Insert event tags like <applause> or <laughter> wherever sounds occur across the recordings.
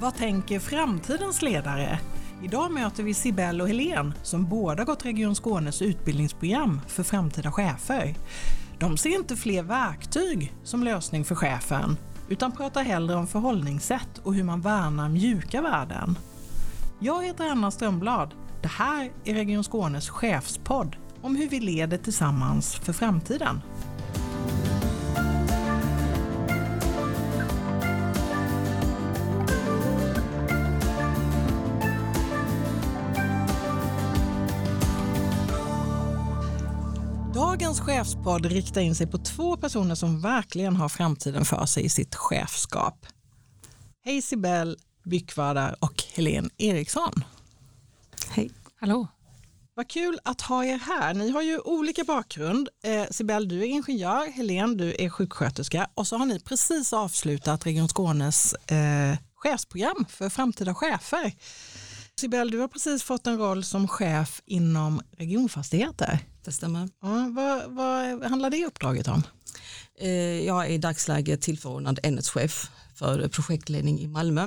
Vad tänker framtidens ledare? Idag möter vi Sibel och Helen som båda gått Region Skånes utbildningsprogram för framtida chefer. De ser inte fler verktyg som lösning för chefen utan pratar hellre om förhållningssätt och hur man värnar mjuka värden. Jag heter Anna Strömblad. Det här är Region Skånes chefspodd om hur vi leder tillsammans för framtiden. Dagens chefspodd riktar in sig på två personer som verkligen har framtiden för sig i sitt chefskap. Hej Sibel Byckvardar och Helene Eriksson. Hej. Hallå. Vad kul att ha er här. Ni har ju olika bakgrund. Eh, Sibel, du är ingenjör, Helene, du är sjuksköterska och så har ni precis avslutat Region Skånes eh, chefsprogram för framtida chefer. Sibel, du har precis fått en roll som chef inom regionfastigheter. Det stämmer. Ja, vad, vad handlar det uppdraget om? Eh, jag är i dagsläget tillförordnad enhetschef för projektledning i Malmö.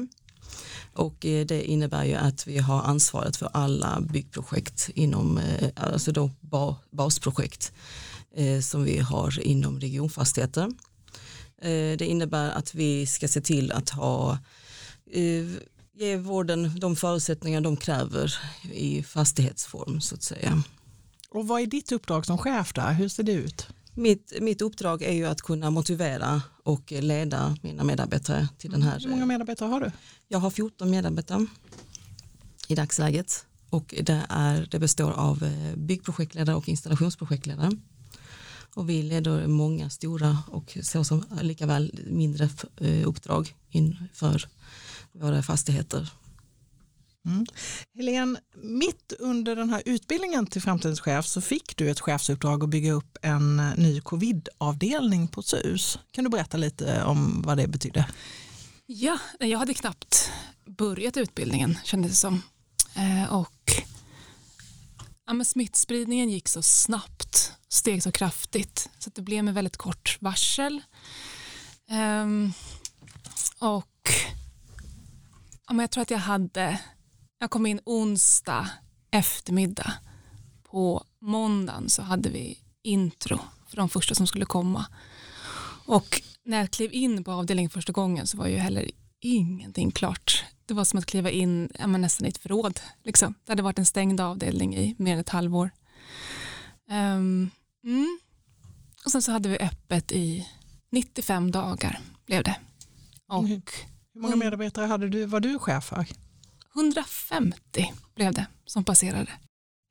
Och eh, det innebär ju att vi har ansvaret för alla byggprojekt inom, eh, alltså då basprojekt som vi har inom regionfastigheter. Det innebär att vi ska se till att ha ge vården de förutsättningar de kräver i fastighetsform så att säga. Och vad är ditt uppdrag som chef där? Hur ser det ut? Mitt, mitt uppdrag är ju att kunna motivera och leda mina medarbetare till den här. Hur många medarbetare har du? Jag har 14 medarbetare i dagsläget och det, är, det består av eh, byggprojektledare och installationsprojektledare. Och vi leder många stora och så som likaväl mindre eh, uppdrag inför våra fastigheter. Mm. Helene, mitt under den här utbildningen till framtidens chef så fick du ett chefsuppdrag att bygga upp en eh, ny covidavdelning på SUS. Kan du berätta lite om vad det betydde? Ja, jag hade knappt börjat utbildningen kändes det som. Eh, och ja, men smittspridningen gick så snabbt, steg så kraftigt så det blev med väldigt kort varsel. Ehm, och ja, men jag tror att jag hade jag kom in onsdag eftermiddag. På måndagen så hade vi intro för de första som skulle komma. Och när jag klev in på avdelningen första gången så var ju heller ingenting klart. Det var som att kliva in ja, nästan i ett förråd. Liksom. Det hade varit en stängd avdelning i mer än ett halvår. Um, mm. Och sen så hade vi öppet i 95 dagar blev det. Och, Hur många medarbetare hade du, var du chef för? 150 blev det som passerade.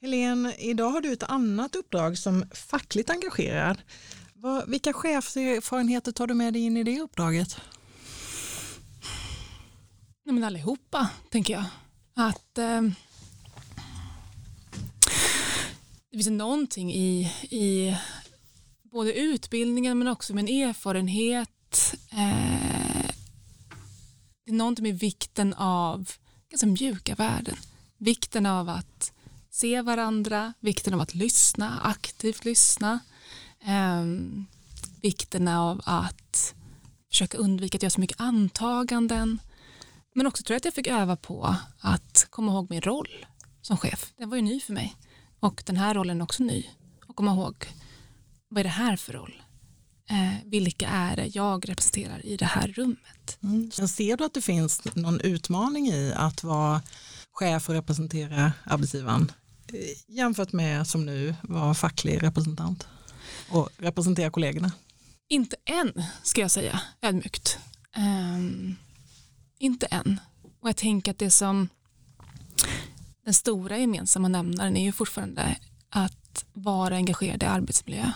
Helene, idag har du ett annat uppdrag som fackligt engagerad. vilka chefserfarenheter tar du med dig in i det uppdraget? Nej, men allihopa, tänker jag. Att eh, Det finns någonting i, i både utbildningen men också min erfarenhet. Eh, det är någonting med vikten av ganska mjuka värden. Vikten av att se varandra, vikten av att lyssna, aktivt lyssna. eh, vikten av att försöka undvika att göra så mycket antaganden. Men också tror jag att jag fick öva på att komma ihåg min roll som chef. Den var ju ny för mig. Och den här rollen är också ny. Och komma ihåg, vad är det här för roll? Eh, vilka är det jag representerar i det här rummet. Mm. Ser du att det finns någon utmaning i att vara chef och representera arbetsgivaren eh, jämfört med som nu vara facklig representant och representera kollegorna? Inte än ska jag säga ödmjukt. Um, inte än. Och jag tänker att det som den stora gemensamma nämnaren är ju fortfarande att vara engagerad i arbetsmiljö.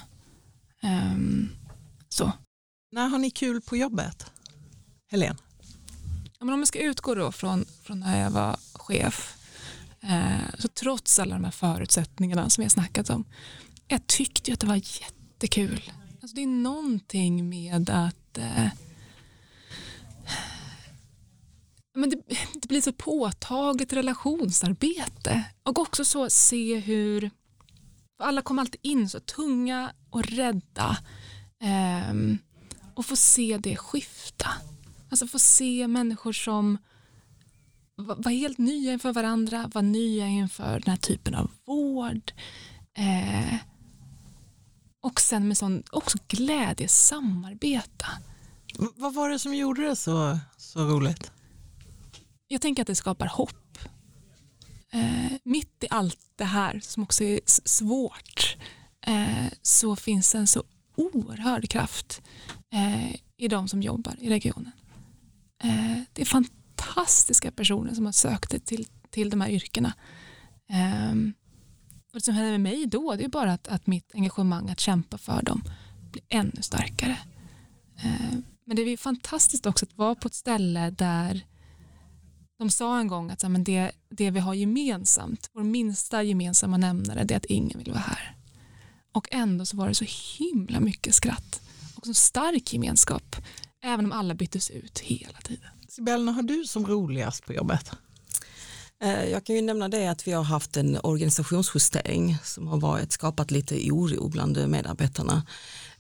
Um, så. När har ni kul på jobbet? Helene? Ja, men om jag ska utgå då från, från när jag var chef eh, så trots alla de här förutsättningarna som jag snackat om jag tyckte att det var jättekul. Alltså det är någonting med att eh, men det, det, blir så påtagligt relationsarbete och också så se hur alla kommer alltid in så tunga och rädda Um, och få se det skifta. Alltså få se människor som var helt nya inför varandra, var nya inför den här typen av vård. Eh, och sen med sån också glädje samarbeta. V vad var det som gjorde det så, så roligt? Jag tänker att det skapar hopp. Eh, mitt i allt det här som också är svårt eh, så finns en så oerhörd kraft eh, i de som jobbar i regionen. Eh, det är fantastiska personer som har sökt sig till, till de här yrkena. Eh, och det som hände med mig då det är bara att, att mitt engagemang att kämpa för dem blir ännu starkare. Eh, men det är fantastiskt också att vara på ett ställe där de sa en gång att så, men det, det vi har gemensamt, vår minsta gemensamma nämnare, det är att ingen vill vara här. Och ändå så var det så himla mycket skratt och så stark gemenskap, även om alla byttes ut hela tiden. Sibel, när har du som roligast på jobbet? Eh, jag kan ju nämna det att vi har haft en organisationsjustering som har varit, skapat lite oro bland medarbetarna.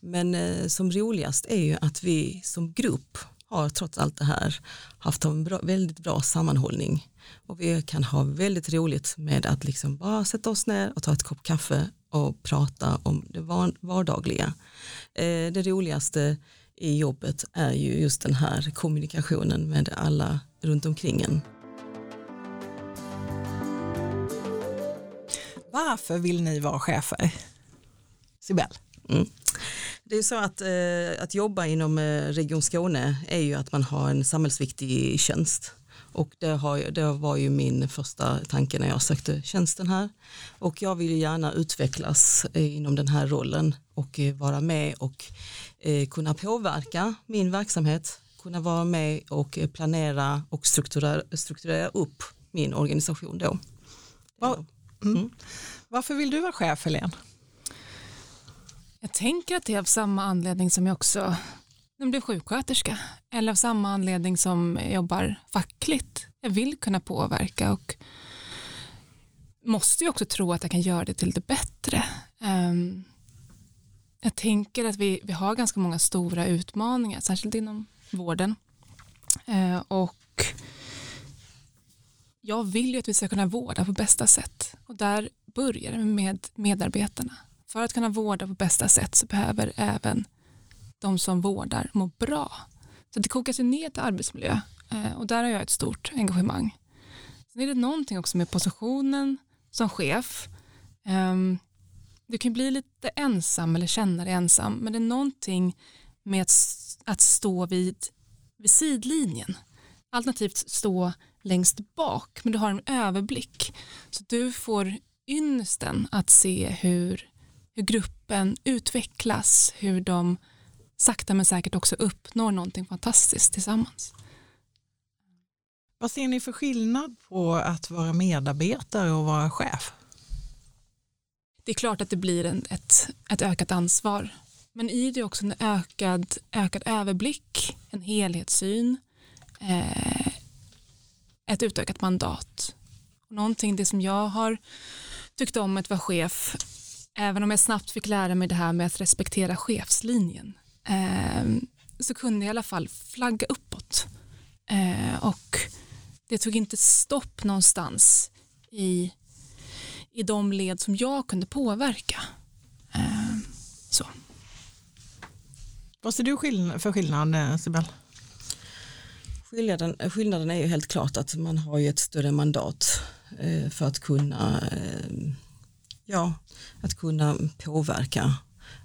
Men eh, som roligast är ju att vi som grupp har trots allt det här haft en bra, väldigt bra sammanhållning och vi kan ha väldigt roligt med att liksom bara sätta oss ner och ta ett kopp kaffe och prata om det vardagliga. Eh, det roligaste i jobbet är ju just den här kommunikationen med alla runt omkring en. Varför vill ni vara chefer? Sibel? Mm. Det är så att, eh, att jobba inom eh, Region Skåne är ju att man har en samhällsviktig tjänst. Och det, har, det var ju min första tanke när jag sökte tjänsten här. Och jag vill gärna utvecklas eh, inom den här rollen och eh, vara med och eh, kunna påverka min verksamhet, kunna vara med och planera och strukturera, strukturera upp min organisation då. Var, mm. Mm. Varför vill du vara chef Helene? Jag tänker att det är av samma anledning som jag också blev sjuksköterska eller av samma anledning som jag jobbar fackligt. Jag vill kunna påverka och måste ju också tro att jag kan göra det till det bättre. Um, jag tänker att vi, vi har ganska många stora utmaningar, särskilt inom vården. Uh, och jag vill ju att vi ska kunna vårda på bästa sätt och där börjar det med medarbetarna. För att kunna vårda på bästa sätt så behöver även de som vårdar mår bra. Så det kokas ju ner till arbetsmiljö eh, och där har jag ett stort engagemang. Sen är det någonting också med positionen som chef. Ehm, du kan bli lite ensam eller känna dig ensam men det är någonting med att, att stå vid, vid sidlinjen. Alternativt stå längst bak men du har en överblick. Så du får ynnesten att se hur, hur gruppen utvecklas, hur de sakta men säkert också uppnår någonting fantastiskt tillsammans. Vad ser ni för skillnad på att vara medarbetare och vara chef? Det är klart att det blir en, ett, ett ökat ansvar men i det också en ökad, ökad överblick, en helhetssyn, eh, ett utökat mandat. Någonting det som jag har tyckt om att vara chef, även om jag snabbt fick lära mig det här med att respektera chefslinjen, så kunde jag i alla fall flagga uppåt. Eh, och det tog inte stopp någonstans i, i de led som jag kunde påverka. Eh, så. Vad ser du för skillnad, eh, Sibel? Skillnaden, skillnaden är ju helt klart att man har ju ett större mandat eh, för att kunna, eh, ja, att kunna påverka.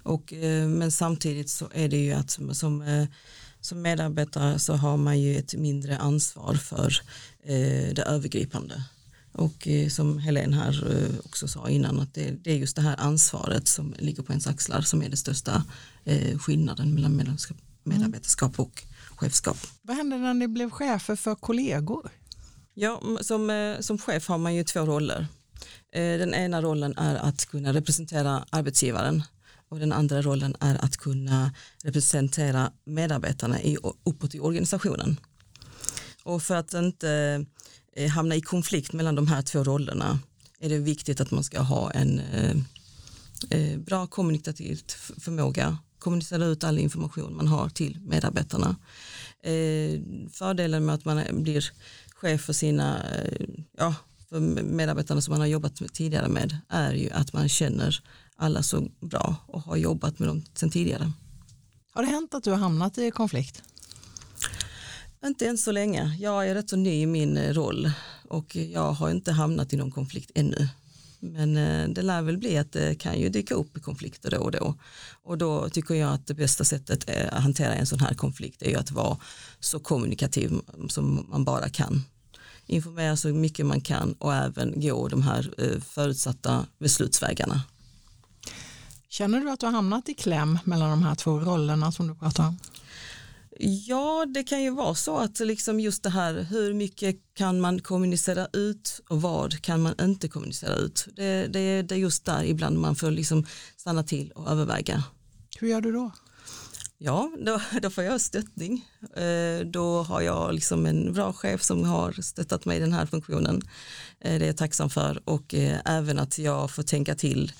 Och, eh, men samtidigt så är det ju att som, som, som medarbetare så har man ju ett mindre ansvar för det övergripande. Och som Helene här också sa innan att det, det, är just det här ansvaret som ligger på ens axlar som är det största skillnaden mellan medarbetarskap och chefskap. Vad hände när ni blev chefer för kollegor? Ja, som, eh, som chef har man ju två roller. Eh, den ena rollen är att kunna representera arbetsgivaren och den andra rollen är att kunna representera medarbetarna i, uppåt i organisationen. Och för att inte eh, hamna i konflikt mellan de här två rollerna är det viktigt att man ska ha en eh, eh, bra kommunikativ förmåga, kommunicera ut all information man har till medarbetarna. Eh, fördelen med att man blir chef för sina eh, ja, för medarbetarna som man har jobbat med tidigare med är ju att man känner alla så bra och har jobbat med dem sedan tidigare. Har det hänt att du har hamnat i konflikt? Inte än så länge. Jag är rätt så ny i min eh, roll och jag har inte hamnat i någon konflikt ännu. Men eh, det lär väl bli att det kan ju dyka upp konflikter då och då. Och då tycker jag att det bästa sättet att hantera en sån här konflikt är ju att vara så kommunikativ som man bara kan. Informera så mycket man kan och även gå de här eh, förutsatta beslutsvägarna. Känner du att du har hamnat i kläm mellan de här två rollerna som du pratar om? Ja, det kan ju vara så att liksom just det här hur mycket kan man kommunicera ut och vad kan man inte kommunicera ut. Det, det, det är just där ibland man får liksom stanna till och överväga. Hur gör du då? Ja, då, då får jag stöttning. Eh, då har jag liksom en bra chef som har stöttat mig i den här funktionen. Eh, det är jag tacksam för och eh, även att jag får tänka till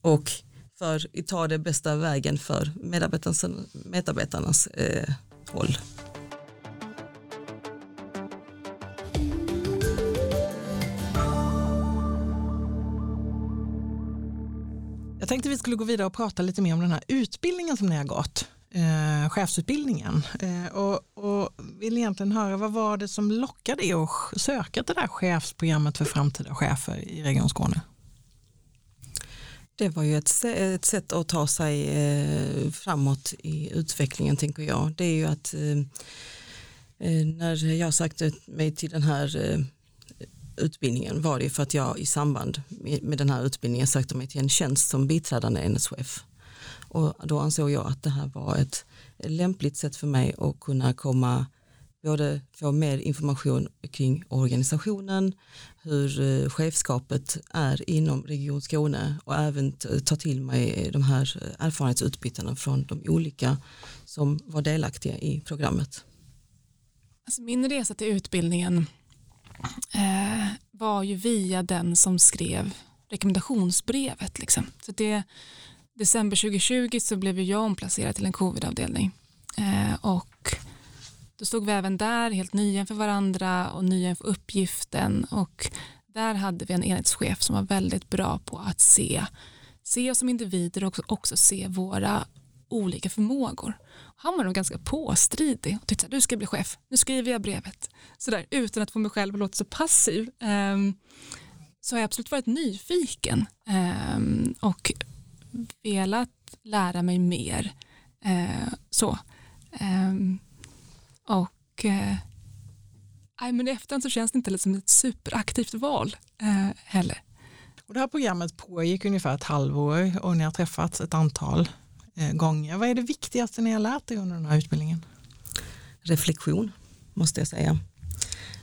och för att ta det bästa vägen för medarbetarnas, medarbetarnas eh, håll. Jag tänkte vi skulle gå vidare och prata lite mer om den här utbildningen som ni har gått, eh, chefsutbildningen. Eh, och, och vill egentligen höra vad var det som lockade er att söka det där chefsprogrammet för framtida chefer i Region Skåne? Det var ju ett, ett sätt att ta sig eh, framåt i utvecklingen tänker jag. Det är ju att eh, eh, när jag sökte mig till den här utbildningen var det för att jag i samband med, den här utbildningen sökte mig till en tjänst som biträdande NSF. Och då ansåg jag att det här var ett lämpligt sätt för mig att kunna komma både få mer information kring organisationen, hur eh, chefskapet är inom Region Skåne och även ta till mig de här eh, erfarenhetsutbytena från de olika som var delaktiga i programmet. Alltså min resa till utbildningen eh, var ju via den som skrev rekommendationsbrevet. Liksom. Så det, december 2020 så blev jag omplacerad till en covidavdelning eh, och då stod vi även där helt nya för varandra och nya för uppgiften och där hade vi en enhetschef som var väldigt bra på att se, se oss som individer och också se våra olika förmågor. Han var nog ganska påstridig och tyckte att du ska bli chef, nu skriver jag brevet. Sådär utan att få mig själv att låta så passiv. Um, så har jag absolut varit nyfiken um, och velat lära mig mer. Uh, så. Um, och eh, men i efterhand så känns det inte som ett superaktivt val eh, heller. Och det här programmet pågick ungefär ett halvår och ni har träffats ett antal eh, gånger. Vad är det viktigaste ni har lärt er under den här utbildningen? Reflektion måste jag säga.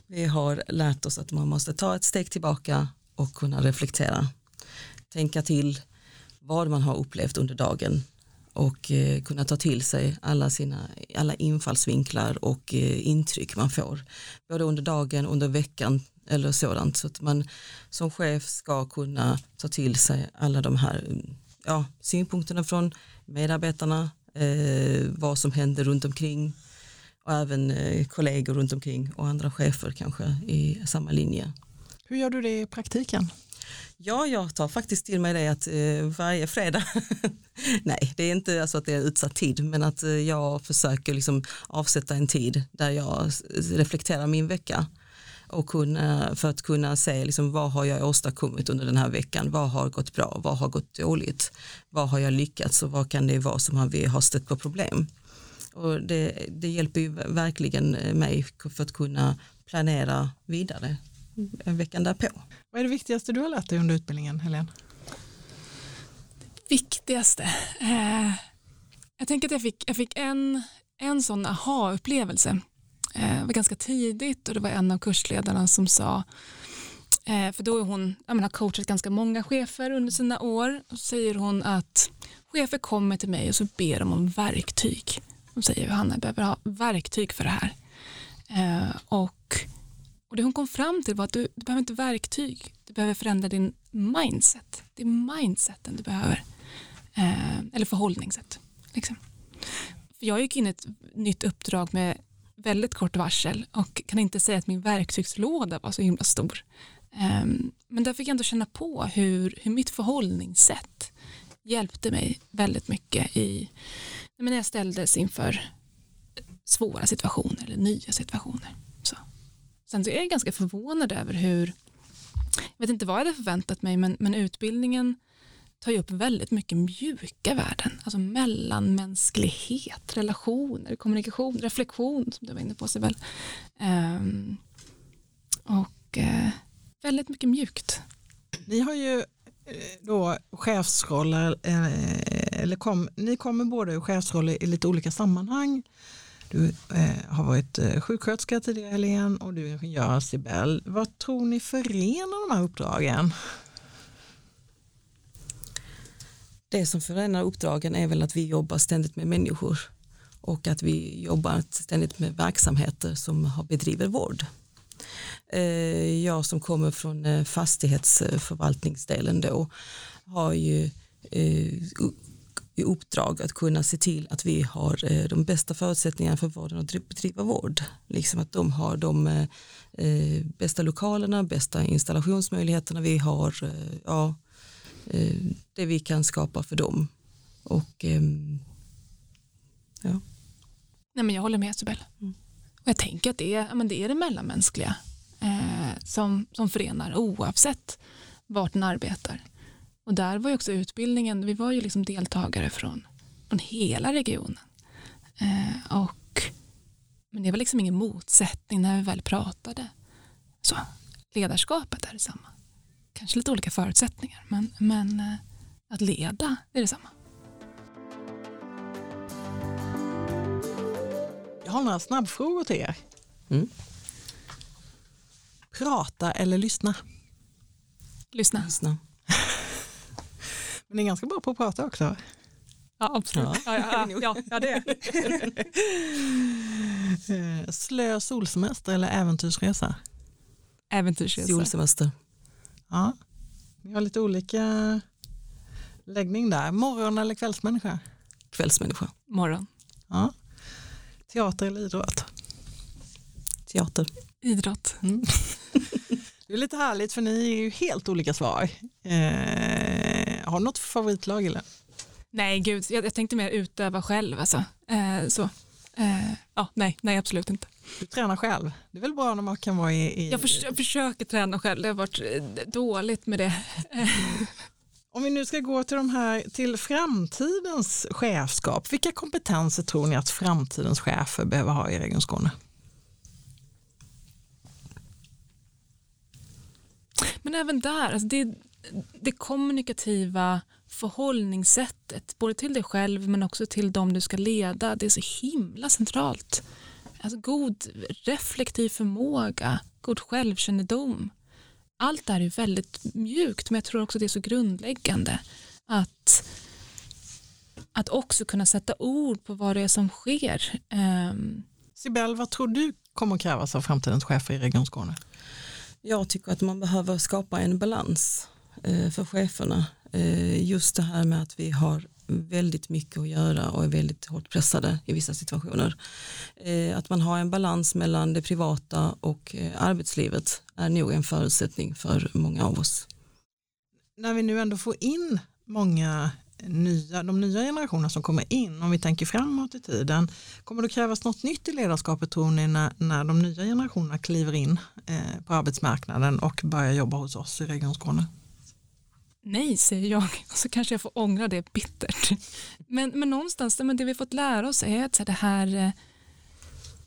Vi har lärt oss att man måste ta ett steg tillbaka och kunna reflektera. Tänka till vad man har upplevt under dagen och eh, kunna ta till sig alla sina alla infallsvinklar och eh, intryck man får både under dagen, under veckan eller sådant så att man som chef ska kunna ta till sig alla de här ja, synpunkterna från medarbetarna, eh, vad som händer runt omkring och även eh, kollegor runt omkring och andra chefer kanske i samma linje. Hur gör du det i praktiken? Ja, jag tar faktiskt till mig det att eh, varje fredag, <laughs> nej det är inte alltså att det är utsatt tid, men att eh, jag försöker liksom avsätta en tid där jag reflekterar min vecka. Och kunna, för att kunna se liksom, vad har jag åstadkommit under den här veckan, vad har gått bra, vad har gått dåligt, vad har jag lyckats? Och vad kan det vara som vi har stött på problem. Och det, det hjälper ju verkligen eh, mig för att kunna planera vidare veckan därpå. Vad är det viktigaste du har lärt dig under utbildningen, Helene? Viktigaste? Eh, jag tänker att jag fick, jag fick en, en sån aha-upplevelse. Eh, det var ganska tidigt och det var en av kursledarna som sa eh, för då är hon, jag menar, har coachat ganska många chefer under sina år och säger hon att chefer kommer till mig och så ber de om verktyg. De säger Johanna, jag behöver ha verktyg för det här. Eh, och och det hon kom fram till var att du, du behöver inte verktyg, du behöver förändra din mindset. Det är mindseten du behöver. Eh, eller förhållningssätt. Liksom. För jag gick in i ett nytt uppdrag med väldigt kort varsel och kan inte säga att min verktygslåda var så himla stor. Eh, men där fick jag ändå känna på hur, hur mitt förhållningssätt hjälpte mig väldigt mycket i när jag ställdes inför svåra situationer eller nya situationer. Sen så är jag ganska förvånad över hur, jag vet inte vad jag hade förväntat mig, men, men utbildningen tar ju upp väldigt mycket mjuka värden, alltså mellanmänsklighet, relationer, kommunikation, reflektion som du var inne på Sibel. Um, och uh, väldigt mycket mjukt. Ni har ju eh, då chefsroller, eh, eller kom, ni kommer båda ur chefsroller i lite olika sammanhang. Du eh, har varit eh, sjuksköterska tidigare Helene och du är ingenjör Sibel. Vad tror ni förenar de här uppdragen? Det som förenar uppdragen är väl att vi jobbar ständigt med människor och att vi jobbar ständigt med verksamheter som bedriver vård. Eh, jag som kommer från eh, fastighetsförvaltningsdelen då har ju eh, i uppdrag att kunna se till att vi har de bästa förutsättningarna för vården att bedriva vård. Liksom att de har de bästa lokalerna, bästa installationsmöjligheterna vi har, ja, det vi kan skapa för dem. Och ehm, ja. Nej, men jag håller med Isabel. Mm. Och jag tänker att det är, men det, är det mellanmänskliga eh, som, som förenar oavsett vart den arbetar. Och där var ju också utbildningen, vi var ju liksom deltagare från, från hela regionen. Eh, och, men det var liksom ingen motsättning när vi väl pratade. Så, ledarskapet är detsamma. Kanske lite olika förutsättningar, men, men eh, att leda är detsamma. Jag har några snabbfrågor till er. Mm. Prata eller lyssna? Lyssna. lyssna. Men ni är ganska bra på att prata också. Ja, absolut. Ja, ja, ja, ja det är Slö solsemester eller äventyrsresa? Äventyrsresa. Solsemester. Ja, ni har lite olika läggning där. Morgon eller kvällsmänniska? Kvällsmänniska. Morgon. Ja. Teater eller idrott? Teater. Idrott. Mm. <laughs> Det är lite härligt för ni är ju helt olika svar. Eh, har du något favoritlag eller? Nej, gud, jag, jag tänkte mer utöva själv. Alltså. Eh, så. Eh, ja, nej, nej, absolut inte. Du tränar själv. Det är väl bra när man kan vara i... i... Jag, förs jag försöker träna själv, det har varit eh, dåligt med det. <laughs> Om vi nu ska gå till, de här, till framtidens chefskap, vilka kompetenser tror ni att framtidens chefer behöver ha i Region Skåne? Men även där, alltså det, det kommunikativa förhållningssättet, både till dig själv men också till dem du ska leda, det är så himla centralt. Alltså god reflektiv förmåga, god självkännedom. Allt det här är väldigt mjukt men jag tror också det är så grundläggande att, att också kunna sätta ord på vad det är som sker. Um, Sibel, vad tror du kommer att krävas av framtidens chefer i Region Skåne? Jag tycker att man behöver skapa en balans Eh, för cheferna. Eh, just det här med att vi har väldigt mycket att göra och är väldigt hårt pressade i vissa situationer. Eh, att man har en balans mellan det privata och arbetslivet är nog en förutsättning för många av oss. När vi nu ändå får in många nya, de nya generationerna som kommer in, om vi tänker framåt i tiden, kommer det krävas något nytt i ledarskapet tror ni när, när de nya generationerna kliver in eh, på arbetsmarknaden och börjar jobba hos oss i Region Skåne? Nej, säger jag, <laughs> så kanske jag får ångra det bittert. Men, men någonstans, men det vi fått lära oss är att det här, eh,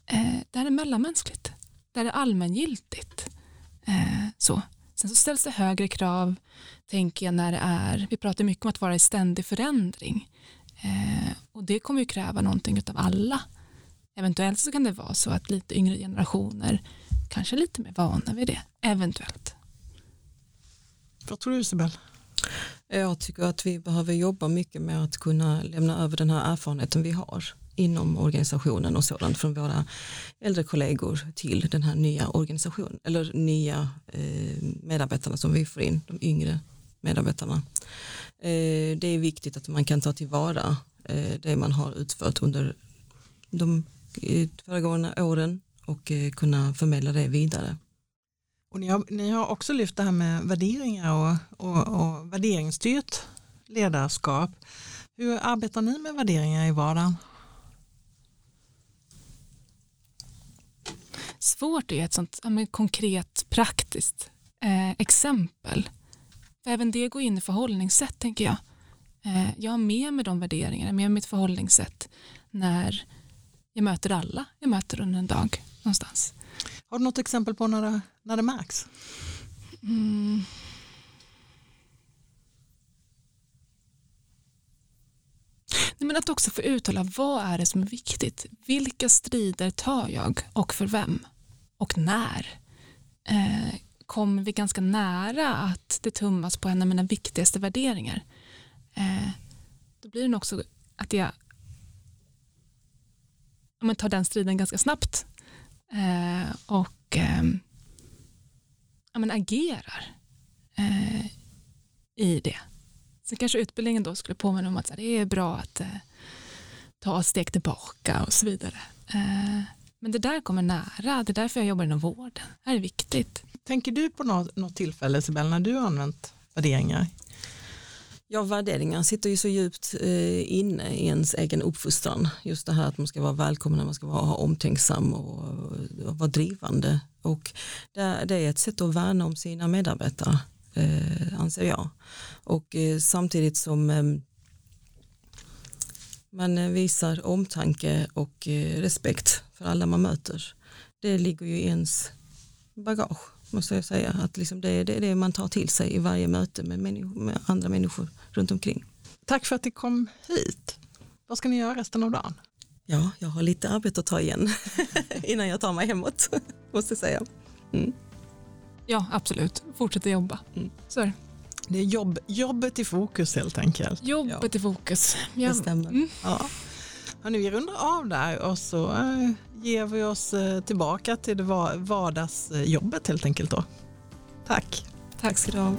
eh, det här är mellanmänskligt, det här är allmängiltigt. Eh, så. Sen så ställs det högre krav, tänker jag, när det är, vi pratar mycket om att vara i ständig förändring. Och det kommer ju kräva någonting av alla. Eventuellt så kan det vara så att lite yngre generationer kanske är lite mer vana vid det, eventuellt. Vad tror du Isabel? Jag tycker att vi behöver jobba mycket med att kunna lämna över den här erfarenheten vi har inom organisationen och sådant från våra äldre kollegor till den här nya organisationen eller nya eh, medarbetarna som vi får in, de yngre medarbetarna. Eh, det är viktigt att man kan ta tillvara eh, det man har utfört under de eh, föregående åren och eh, kunna förmedla det vidare. Och ni, har, ni har också lyft det här med värderingar och, och, och värderingsstyrt ledarskap. Hur arbetar ni med värderingar i vardagen? Svårt att ge ett sånt ja, konkret praktiskt eh, exempel. För även det går in i förhållningssätt tänker jag. Eh, jag har med mig de värderingarna, med mitt förhållningssätt när jag möter alla jag möter under en dag någonstans. Har du något exempel på när det, när det märks? Mm. Nej, men att också få uttala vad är det som är viktigt. Vilka strider tar jag och för vem? Och när? Eh, kommer vi ganska nära att det tummas på en av mina viktigaste värderingar? Eh, då blir det nog också att jag ja, tar den striden ganska snabbt eh, och eh, ja, men agerar eh, i det. Sen kanske utbildningen då skulle påminna om att det är bra att eh, ta ett steg tillbaka och så vidare. Eh, men det där kommer nära, det är därför jag jobbar inom vården. Det här är viktigt. Tänker du på något, något tillfälle Sibel när du har använt värderingar? Ja, värderingar sitter ju så djupt eh, inne i ens egen uppfostran. Just det här att man ska vara välkommen, man ska vara omtänksam och, och vara drivande. Och det, det, är ett sätt att värna om sina medarbetare, eh, anser jag. Och eh, samtidigt som eh, man visar omtanke och eh, respekt för alla man möter. Det ligger ju i ens bagage måste jag säga. Att liksom det, är, det man tar till sig i varje möte med, människor, med andra människor runt omkring. Tack för att ni kom hit. Vad ska ni göra resten av dagen? Ja, jag har lite arbete att ta igen <laughs> innan jag tar mig hemåt, <laughs> måste jag säga. Mm. Ja, absolut. Fortsätta jobba. Mm. Så är det. Det är jobb, jobbet i fokus helt enkelt. Jobbet ja. i fokus. Ja. Det stämmer. Mm. Ja. Hörrni, vi rundar av där och så äh, ger vi oss eh, tillbaka till vardagsjobbet helt enkelt då. Tack. Tack ska du ha.